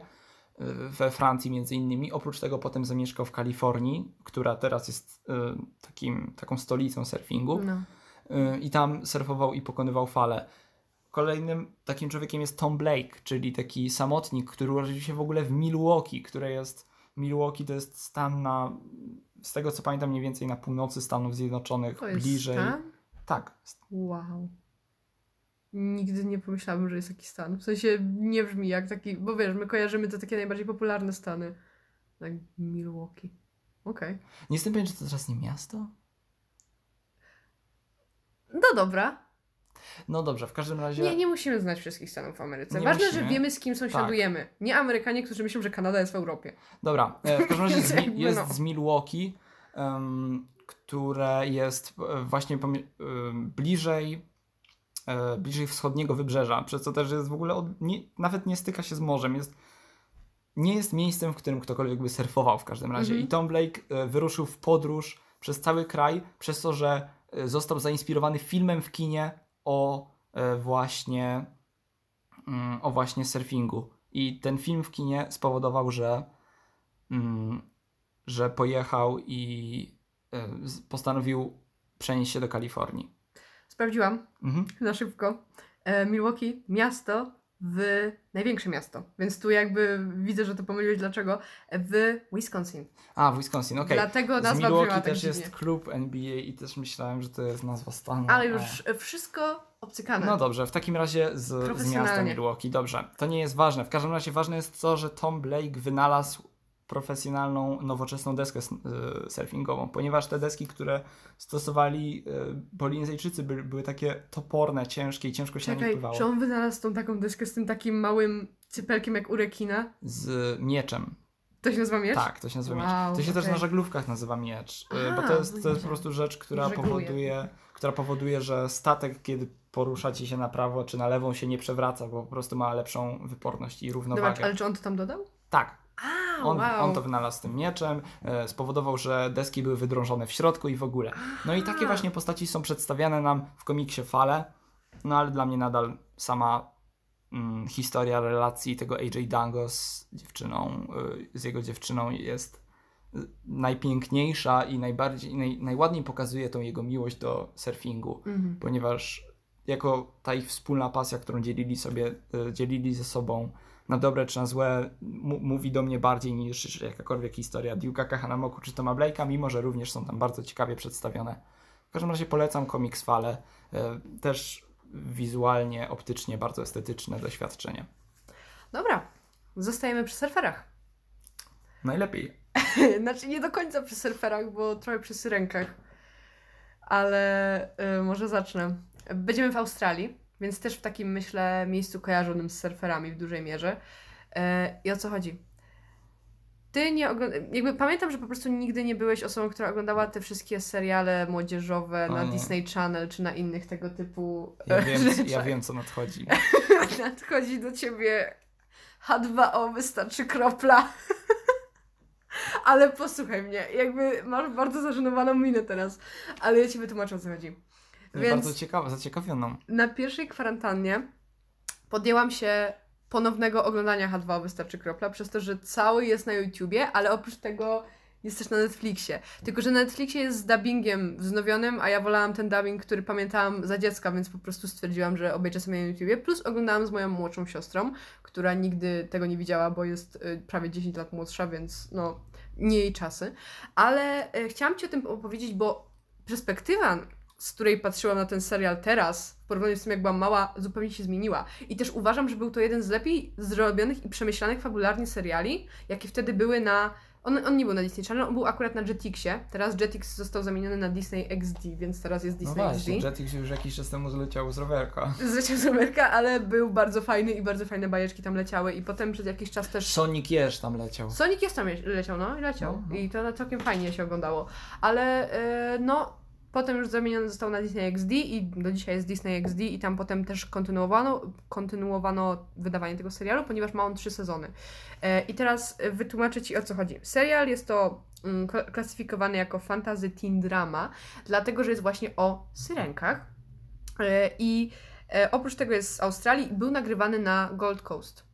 y, we Francji między innymi. Oprócz tego potem zamieszkał w Kalifornii, która teraz jest y, takim, taką stolicą surfingu. No. Y, I tam surfował i pokonywał fale. Kolejnym takim człowiekiem jest Tom Blake, czyli taki samotnik, który urodził się w ogóle w Milwaukee, które jest... Milwaukee to jest stan na... Z tego co pamiętam, mniej więcej na północy Stanów Zjednoczonych, bliżej. Tak, Wow. Nigdy nie pomyślałabym, że jest taki stan. W sensie nie brzmi jak taki, bo wiesz, my kojarzymy te takie najbardziej popularne stany. Tak, Milwaukee. Okej. Nie jestem pewien, czy to teraz nie miasto? No dobra. No dobrze, w każdym razie. Nie, nie musimy znać wszystkich stanów w Ameryce. Nie Ważne, musimy. że wiemy, z kim sąsiadujemy. Nie Amerykanie, którzy myślą, że Kanada jest w Europie. Dobra, e, w każdym razie z, [LAUGHS] jest no. z Milwaukee, em, które jest e, właśnie em, bliżej, e, bliżej wschodniego wybrzeża, przez co też jest w ogóle od, nie, nawet nie styka się z morzem. Jest, nie jest miejscem, w którym ktokolwiek by surfował w każdym razie. Mhm. I Tom Blake e, wyruszył w podróż przez cały kraj, przez to, że e, został zainspirowany filmem w kinie o e, właśnie mm, o właśnie surfingu. I ten film w kinie spowodował, że mm, że pojechał i e, postanowił przenieść się do Kalifornii. Sprawdziłam Mhm. [LAUGHS] na szybko. E, Milwaukee, miasto w... Największe miasto. Więc tu jakby widzę, że to pomyliłeś dlaczego. W Wisconsin. A, w Wisconsin, okej. Dlatego Z nazwa brzmiała Milwaukee tak też jest klub NBA i też myślałem, że to jest nazwa stanu. Ale a- już e, wszystko obcykane. No dobrze, w takim razie z, z miasta. Milwaukee. Dobrze, to nie jest ważne. W każdym razie ważne jest to, że Tom Blake wynalazł profesjonalną, nowoczesną deskę y, surfingową, ponieważ te deski, które stosowali y, Polinezyjczycy, by, były takie toporne, ciężkie i ciężko się na nich Czekaj, pływało. czy on wynalazł tą taką deskę z tym takim małym cypelkiem jak u rekina? Z mieczem. To się nazywa miecz? Tak, to się nazywa Wow, miecz. To się też okej. na żaglówkach nazywa miecz, A, bo to jest, to jest po prostu rzecz, która Żegluje. powoduje, która powoduje, że statek, kiedy poruszacie się na prawo czy na lewą, się nie przewraca, bo po prostu ma lepszą wyporność i równowagę. Dobra, ale czy on to tam dodał? Tak, A, on, wow. on to wynalazł tym mieczem, e, spowodował, że deski były wydrążone w środku i w ogóle. No i takie właśnie postaci są przedstawiane nam w komiksie Fale, no ale dla mnie nadal sama mm, historia relacji tego AJ Dango z dziewczyną, y, z jego dziewczyną jest y, najpiękniejsza i najbardziej, naj, najładniej pokazuje tą jego miłość do surfingu, Mhm. ponieważ jako ta ich wspólna pasja, którą dzielili sobie, e, dzielili ze sobą na dobre czy na złe, mówi do mnie bardziej niż jakakolwiek historia Duke'a Kahanamoku czy Toma Blake'a, mimo że również są tam bardzo ciekawie przedstawione. W każdym razie polecam komiks Fale. E, też wizualnie, optycznie bardzo estetyczne doświadczenie. Dobra, zostajemy przy surferach. Najlepiej. [LAUGHS] znaczy nie do końca przy surferach, bo trochę przy syrenkach. Ale y, może zacznę. Będziemy w Australii, więc też w takim, myślę, miejscu kojarzonym z surferami w dużej mierze. Y, I o co chodzi? Ty nie oglądasz. Jakby pamiętam, że po prostu nigdy nie byłeś osobą, która oglądała te wszystkie seriale młodzieżowe na. Disney Channel czy na innych tego typu. Ja wiem, ja wiem co nadchodzi. [LAUGHS] nadchodzi do ciebie H2O, wystarczy kropla. [LAUGHS] ale posłuchaj mnie, jakby masz bardzo zażenowaną minę teraz, ale ja ci wytłumaczę o co chodzi. Więc bardzo ciekawa, zaciekawioną. Na pierwszej kwarantannie podjęłam się ponownego oglądania H2 Wystarczy Kropla, przez to, że cały jest na YouTubie, ale oprócz tego jest też na Netflixie. Tylko, że na Netflixie jest z dubbingiem wznowionym, a ja wolałam ten dubbing, który pamiętałam za dziecka, więc po prostu stwierdziłam, że obejrzę sobie na YouTubie. Plus oglądałam z moją młodszą siostrą, która nigdy tego nie widziała, bo jest y, prawie 10 lat młodsza, więc no nie jej czasy. Ale y, chciałam Ci o tym opowiedzieć, bo perspektywa z której patrzyłam na ten serial teraz, w porównaniu z tym, jak byłam mała, zupełnie się zmieniła. I też uważam, że był to jeden z lepiej zrobionych i przemyślanych fabularnie seriali, jakie wtedy były na on, on nie był na Disney Channel, on był akurat na Jetixie. Teraz Jetix został zamieniony na Disney XD, więc teraz jest Disney no właśnie, XD. Jetix już jakiś czas temu zleciał z rowerka. Zleciał z rowerka, ale był bardzo fajny i bardzo fajne bajeczki tam leciały i potem przez jakiś czas też... Sonic Jeż tam leciał. Sonic Jeż tam leciał, no i leciał. No, no. I to całkiem fajnie się oglądało. Ale yy, no Potem już zamieniony został na Disney XD i do dzisiaj jest Disney XD i tam potem też kontynuowano, kontynuowano wydawanie tego serialu, ponieważ ma on trzy sezony. E, I teraz wytłumaczę Ci o co chodzi. Serial jest to mm, klasyfikowany jako fantasy teen drama, dlatego że jest właśnie o syrenkach. E, I e, oprócz tego jest z Australii i był nagrywany na Gold Coast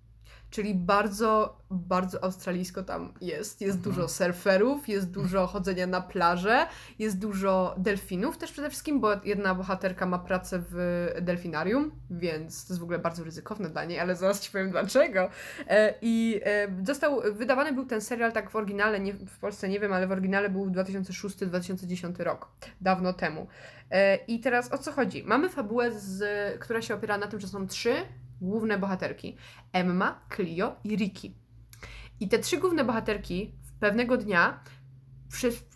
czyli bardzo, bardzo australijsko tam jest. Jest mhm. dużo surferów, jest dużo chodzenia na plażę, jest dużo delfinów też przede wszystkim, bo jedna bohaterka ma pracę w delfinarium, więc to jest w ogóle bardzo ryzykowne dla niej, ale zaraz Ci powiem dlaczego. E, I e, został, wydawany był ten serial tak w oryginale, nie, w Polsce nie wiem, ale w oryginale był 2006-2010 rok, dawno temu. E, I teraz o co chodzi? Mamy fabułę, z, która się opiera na tym, że są trzy główne bohaterki: Emma, Clio i Ricky. I te trzy główne bohaterki pewnego dnia,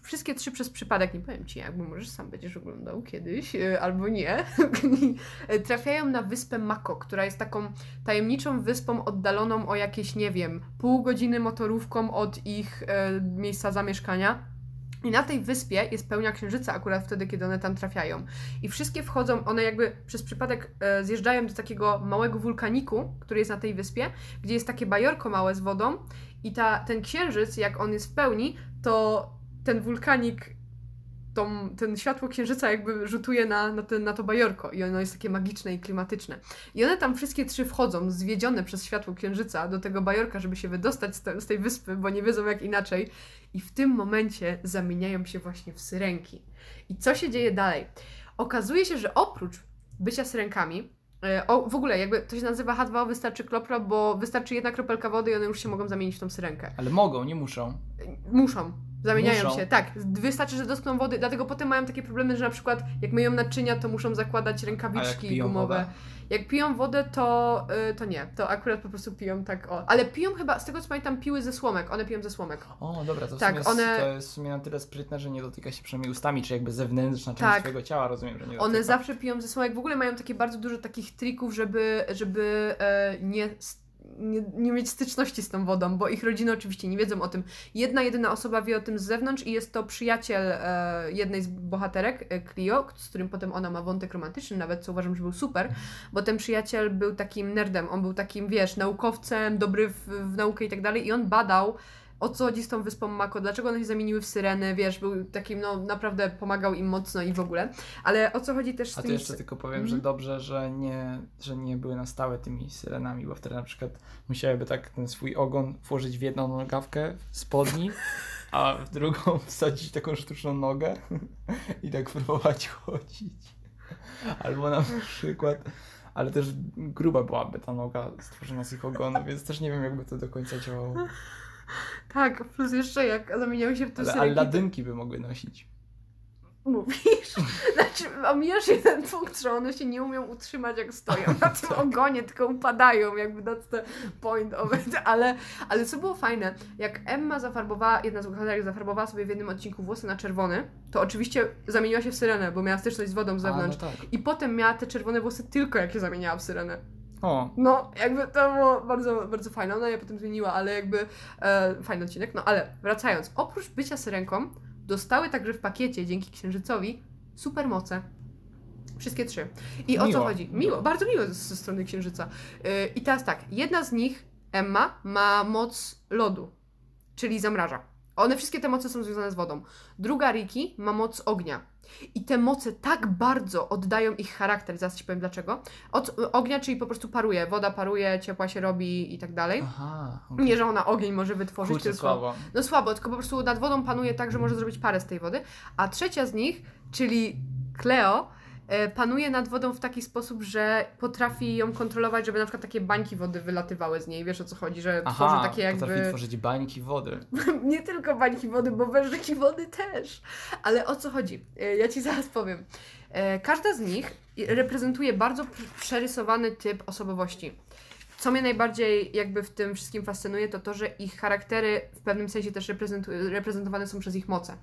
wszystkie trzy przez przypadek, nie powiem ci, jakby możesz sam będziesz oglądał kiedyś, yy, albo nie, [LAUGHS] trafiają na wyspę Mako, która jest taką tajemniczą wyspą oddaloną o jakieś, nie wiem, pół godziny motorówką od ich yy, miejsca zamieszkania i na tej wyspie jest pełnia księżyca akurat wtedy, kiedy one tam trafiają. I wszystkie wchodzą, one jakby przez przypadek e, zjeżdżają do takiego małego wulkaniku, który jest na tej wyspie, gdzie jest takie bajorko małe z wodą i ta, ten księżyc, jak on jest w pełni, to ten wulkanik tą, ten światło księżyca jakby rzutuje na, na, ten, na to bajorko i ono jest takie magiczne i klimatyczne. I one tam wszystkie trzy wchodzą, zwiedzione przez światło księżyca do tego bajorka, żeby się wydostać z, te, z tej wyspy, bo nie wiedzą jak inaczej. I w tym momencie zamieniają się właśnie w syrenki. I co się dzieje dalej? Okazuje się, że oprócz bycia syrenkami, e, o, w ogóle, jakby to się nazywa H2O, wystarczy kropla, bo wystarczy jedna kropelka wody i one już się mogą zamienić w tą syrenkę. Ale mogą, nie muszą. Muszą. Zamieniają muszą. się, tak. Wystarczy, że dotkną wody, dlatego potem mają takie problemy, że na przykład jak myją naczynia, to muszą zakładać rękawiczki jak gumowe. Wodę? Jak piją wodę, to, yy, to nie. To akurat po prostu piją tak o. Ale piją chyba, z tego co pamiętam, piły ze słomek. One piją ze słomek. O, dobra, to, tak, w sumie one... jest, to jest w sumie na tyle sprytne, że nie dotyka się przynajmniej ustami, czy jakby zewnętrzna część tak. swojego ciała, rozumiem, że nie dotyka. One zawsze piją ze słomek. W ogóle mają takie bardzo dużo takich trików, żeby, żeby e, nie nie, nie, mieć styczności z tą wodą, bo ich rodziny oczywiście nie wiedzą o tym. Jedna, jedyna osoba wie o tym z zewnątrz i jest to przyjaciel e, jednej z bohaterek, e, Clio, z którym potem ona ma wątek romantyczny, nawet co uważam, że był super, bo ten przyjaciel był takim nerdem, on był takim, wiesz, naukowcem, dobry w, w naukę i tak dalej i on badał o co chodzi z tą wyspą Mako, dlaczego one się zamieniły w syreny, wiesz, był takim, no naprawdę pomagał im mocno i w ogóle. Ale o co chodzi też z A tym... to jeszcze tylko powiem, mm -hmm. że mhm. dobrze, że nie, że nie były na stałe tymi syrenami, bo wtedy na przykład musiałyby tak ten swój ogon włożyć w jedną nogawkę spodni, a w drugą wsadzić taką sztuczną nogę [LAUGHS] i tak próbować chodzić. Albo na przykład, ale też gruba byłaby ta noga stworzona z ich ogonu, więc też nie wiem, jakby to do końca działało. Tak, plus jeszcze jak zamieniały się w te Ale Aladynki by mogły nosić. Mówisz? [LAUGHS] Znaczy, omijasz jeden punkt, że one się nie umią utrzymać jak stoją [LAUGHS] na tym ogonie, tylko upadają, jakby that's the point of it. Ale, ale co było fajne, jak Emma zafarbowała, jedna z bohaterek zafarbowała sobie w jednym odcinku włosy na czerwony, to oczywiście zamieniła się w syrenę, bo miała styczność z wodą z zewnątrz. A, no tak. I potem miała te czerwone włosy tylko jak się zamieniała w syrenę. O, No, jakby to było bardzo, bardzo fajne. Ona je potem zmieniła, ale jakby e, fajny odcinek. No ale wracając, oprócz bycia syrenką, dostały także w pakiecie dzięki księżycowi supermoce. Wszystkie trzy. I o co Miło. chodzi? Miło, bardzo miło ze strony księżyca. Yy, I teraz tak, jedna z nich, Emma, ma moc lodu, czyli zamraża. One wszystkie te moce są związane z wodą. Druga Riki ma moc ognia. I te moce tak bardzo oddają ich charakter, zaraz ci powiem dlaczego. Od ognia, czyli po prostu paruje, woda paruje, ciepła się robi i tak dalej. aha. okej. Nie, że ona ogień może wytworzyć, Kurczę, tylko... słabo. No słabo, tylko po prostu nad wodą panuje tak, że może zrobić parę z tej wody. A trzecia z nich, czyli Cleo, panuje nad wodą w taki sposób, że potrafi ją kontrolować, żeby na przykład takie bańki wody wylatywały z niej. Wiesz o co chodzi, że tworzy Aha, takie jakby... potrafi tworzyć bańki wody. [LAUGHS] Nie tylko bańki wody, bo wężyki wody też. Ale o co chodzi? E, Ja Ci zaraz powiem. E, Każda z nich reprezentuje bardzo przerysowany typ osobowości. Co mnie najbardziej jakby w tym wszystkim fascynuje, to to, że ich charaktery w pewnym sensie też reprezentowane są przez ich moce.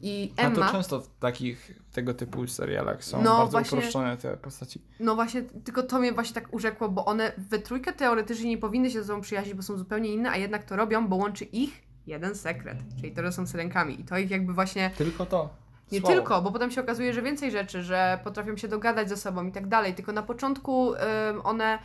I A Emma, to często w takich tego typu serialach są No, bardzo właśnie- uproszczone te postaci. no właśnie, tylko to mnie właśnie tak urzekło, bo one we trójkę teoretycznie nie powinny się ze sobą przyjaźnić, bo są zupełnie inne, a jednak to robią, bo łączy ich jeden sekret, czyli to, że są syrenkami. I to ich jakby właśnie Tylko to. Nie Słabo. tylko, bo potem się okazuje, że więcej rzeczy, że potrafią się dogadać ze sobą i tak dalej. Tylko na początku one,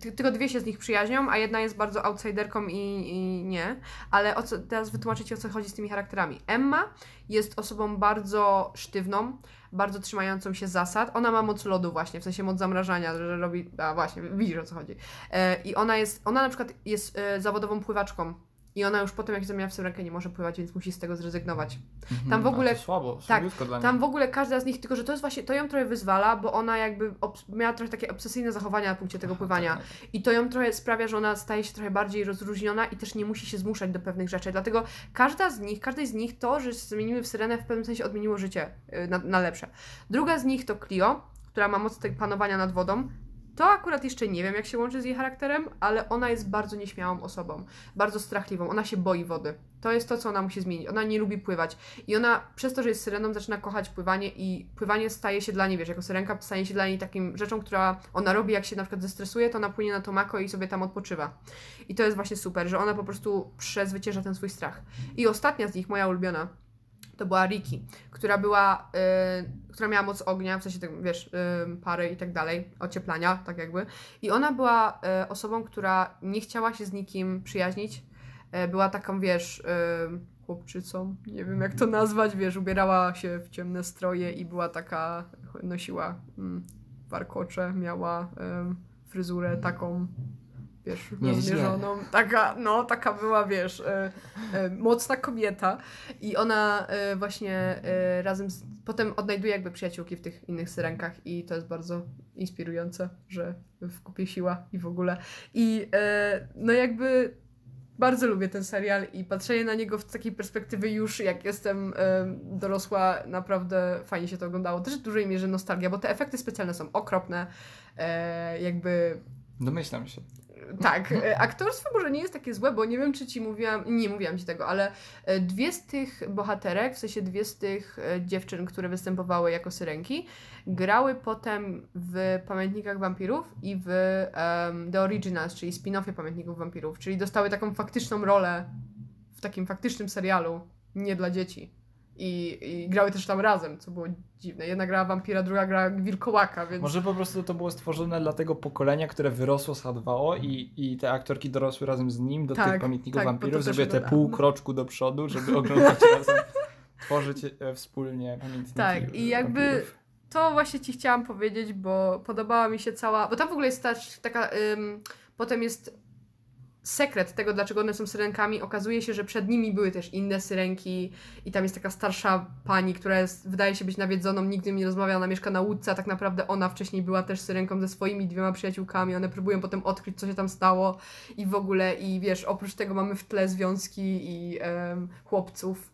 ty, tylko dwie się z nich przyjaźnią, a jedna jest bardzo outsiderką i, i nie. Ale o co, teraz wytłumaczę Ci, o co chodzi z tymi charakterami. Emma jest osobą bardzo sztywną, bardzo trzymającą się zasad. Ona ma moc lodu właśnie, w sensie moc zamrażania, że robi, a właśnie, widzisz o co chodzi. E, I ona jest, ona na przykład jest e, zawodową pływaczką. I ona już potem, jak się zamienia w syrenkę, nie może pływać, więc musi z tego zrezygnować. Mhm, tam w ogóle- To słabo, tak, Tam w ogóle każda z nich, tylko że to jest właśnie, to ją trochę wyzwala, bo ona jakby miała trochę takie obsesyjne zachowania na punkcie tego Aha, pływania. tak, I to ją trochę sprawia, że ona staje się trochę bardziej rozróżniona i też nie musi się zmuszać do pewnych rzeczy. Dlatego każda z nich, każdej z nich to, że zmieniły w syrenę w pewnym sensie odmieniło życie y, na, na lepsze. Druga z nich to Clio, która ma moc panowania nad wodą. To akurat jeszcze nie wiem, jak się łączy z jej charakterem, ale ona jest bardzo nieśmiałą osobą, bardzo strachliwą. Ona się boi wody. To jest to, co ona musi zmienić. Ona nie lubi pływać. I ona przez to, że jest syreną, zaczyna kochać pływanie i pływanie staje się dla niej, wiesz, jako syrenka staje się dla niej takim rzeczą, która ona robi, jak się na przykład zestresuje, to ona płynie na Tomako i sobie tam odpoczywa. I to jest właśnie super, że ona po prostu przezwycięża ten swój strach. I ostatnia z nich, moja ulubiona, to była Riki, która była, y, która miała moc ognia, w sensie, tak, wiesz, y, pary i tak dalej, ocieplania, tak jakby. I ona była y, osobą, która nie chciała się z nikim przyjaźnić. Była taką, wiesz, chłopczycą, nie wiem jak to nazwać, wiesz, ubierała się w ciemne stroje i była taka, nosiła mm, warkocze, miała fryzurę taką, wiesz, rozmierzoną. Taka, no, taka była, wiesz, e, e, mocna kobieta. I ona e, właśnie e, razem z, potem odnajduje jakby przyjaciółki w tych innych syrenkach i to jest bardzo inspirujące, że w kupie siła i w ogóle. I e, no jakby bardzo lubię ten serial i patrzenie na niego w takiej perspektywy już jak jestem em, dorosła, naprawdę fajnie się to oglądało. Też w dużej mierze nostalgia, bo te efekty specjalne są okropne, e, jakby Domyślam się. Tak, e, aktorstwo może nie jest takie złe, bo nie wiem, czy ci mówiłam, nie mówiłam ci tego, ale e, dwie z tych bohaterek, w sensie dwie z tych e, dziewczyn, które występowały jako syrenki, grały potem w Pamiętnikach Wampirów i w em, The Originals, czyli spin-offie Pamiętników Wampirów, czyli dostały taką faktyczną rolę w takim faktycznym serialu, nie dla dzieci. I, I grały też tam razem, co było dziwne. Jedna grała wampira, druga grała wilkołaka, więc... Może po prostu to było stworzone dla tego pokolenia, które wyrosło z H2O i, i te aktorki dorosły razem z nim do Tak, tych pamiętników tak, wampirów, żeby te pół doda. kroczku do przodu, żeby [LAUGHS] oglądać razem, tworzyć e, wspólnie pamiętniki Tak, i jakby wampirów. to właśnie ci chciałam powiedzieć, bo podobała mi się cała. Bo tam w ogóle jest też taka. Ym, potem jest sekret tego, dlaczego one są syrenkami, okazuje się, że przed nimi były też inne syrenki i tam jest taka starsza pani, która jest, wydaje się być nawiedzoną, nigdy nie rozmawia, ona mieszka na łódce, a tak naprawdę ona wcześniej była też syrenką ze swoimi dwiema przyjaciółkami, one próbują potem odkryć, co się tam stało i w ogóle, i wiesz, oprócz tego mamy w tle związki i chłopców,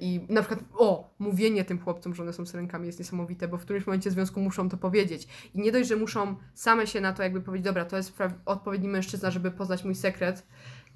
I na przykład, o, mówienie tym chłopcom, że one są syrenkami jest niesamowite, bo w którymś momencie związku muszą to powiedzieć. I nie dość, że muszą same się na to jakby powiedzieć, dobra, to jest odpowiedni mężczyzna, żeby poznać mój sekret,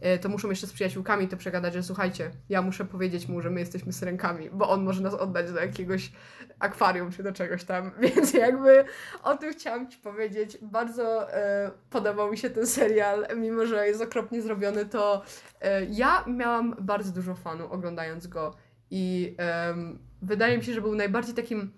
e, to muszą jeszcze z przyjaciółkami to przegadać, że słuchajcie, ja muszę powiedzieć mu, że my jesteśmy syrenkami, bo on może nas oddać do jakiegoś akwarium czy do czegoś tam. [LAUGHS] Więc jakby o tym chciałam Ci powiedzieć. Bardzo e, podobał mi się ten serial, mimo że jest okropnie zrobiony, to e, ja miałam bardzo dużo fanu oglądając go. I em, wydaje mi się, że był najbardziej takim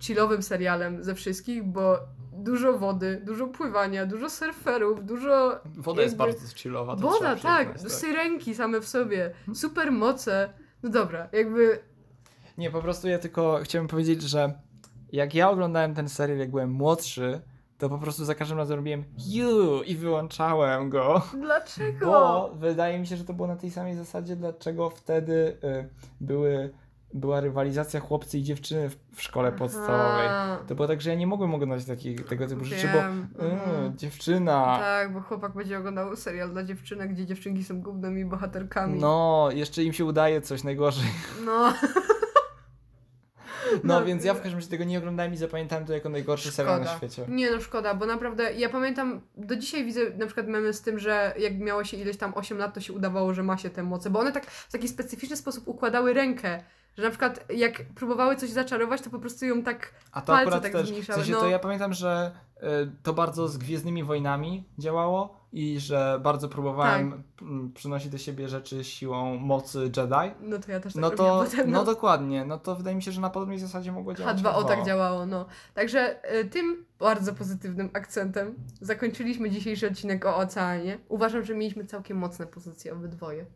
chillowym serialem ze wszystkich, bo dużo wody, dużo pływania, dużo surferów, dużo. Woda jest bardzo chillowa. to Woda, tak, przyznać, syrenki same w sobie, super moce. No dobra, jakby. Nie, po prostu ja tylko chciałem powiedzieć, że jak ja oglądałem ten serial, jak byłem młodszy, to po prostu za każdym razem robiłem you i wyłączałem go. Dlaczego? Bo wydaje mi się, że to było na tej samej zasadzie, dlaczego wtedy y, były, była rywalizacja chłopcy i dziewczyny w, w szkole podstawowej. Aha, To było tak, że ja nie mogłem oglądać takich, tego typu rzeczy, bo wiem, mhm. y, dziewczyna. Tak, bo chłopak będzie oglądał serial dla dziewczynek, gdzie dziewczynki są głównymi bohaterkami. No, jeszcze im się udaje coś najgorzej. No. [LAUGHS] No, No, więc ja w no. każdym razie tego nie oglądałem i zapamiętałem to jako najgorszy serial na świecie. Nie no, szkoda, bo naprawdę ja pamiętam, do dzisiaj widzę na przykład memy z tym, że jak miało się ileś tam 8 lat, to się udawało, że ma się te moce, bo one tak w taki specyficzny sposób układały rękę, że na przykład jak próbowały coś zaczarować, to po prostu ją tak A to Palce akurat tak też, w zmniejszały, sensie no. to ja pamiętam, że y, to bardzo z Gwiezdnymi Wojnami działało i że bardzo próbowałem Tak. m, przynosić do siebie rzeczy siłą mocy Jedi. No to ja też tak No robiłam to, potem. no dokładnie, no to wydaje mi się, że na podobnej zasadzie mogło działać. H2O tak H2O. działało, no. Także y, tym bardzo pozytywnym akcentem zakończyliśmy dzisiejszy odcinek o oceanie. Uważam, że mieliśmy całkiem mocne pozycje obydwoje.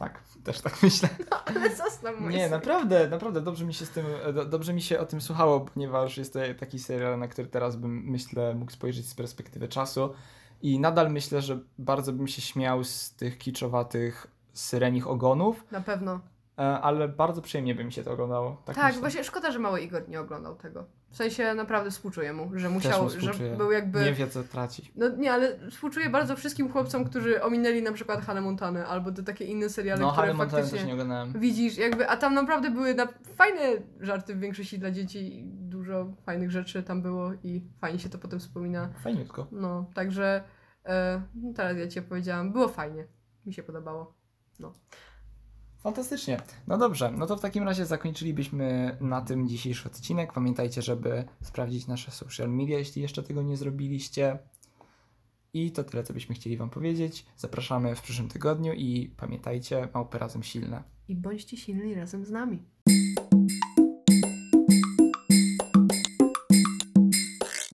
Tak, też tak [LAUGHS] myślę. Ale zostaw mój Nie, naprawdę, naprawdę dobrze mi się z tym, do, dobrze mi się o tym słuchało, ponieważ jest to taki serial, na który teraz bym, myślę, mógł spojrzeć z perspektywy czasu i nadal myślę, że bardzo bym się śmiał z tych kiczowatych syrenich ogonów, Na pewno. e, ale bardzo przyjemnie by mi się to oglądało. Tak, Tak, myślę. właśnie szkoda, że mały Igor nie oglądał tego. W sensie naprawdę współczuję mu, że musiał, mu że był jakby... Nie wie co traci. No nie, ale współczuję bardzo wszystkim chłopcom, którzy ominęli na przykład Hannah Montana albo te takie inne seriale, No, które Montana faktycznie... też nie oglądałem. Widzisz, jakby, a tam naprawdę były na fajne żarty w większości dla dzieci i dużo fajnych rzeczy tam było i fajnie się to potem wspomina. Fajniutko. No, także e, no teraz ja ci opowiedziałam, było fajnie, mi się podobało. Fantastycznie. No dobrze, no to w takim razie zakończylibyśmy na tym dzisiejszy odcinek. Pamiętajcie, żeby sprawdzić nasze social media, jeśli jeszcze tego nie zrobiliście. I to tyle, co byśmy chcieli Wam powiedzieć. Zapraszamy w przyszłym tygodniu i pamiętajcie, małpy razem silne. I bądźcie silni razem z nami.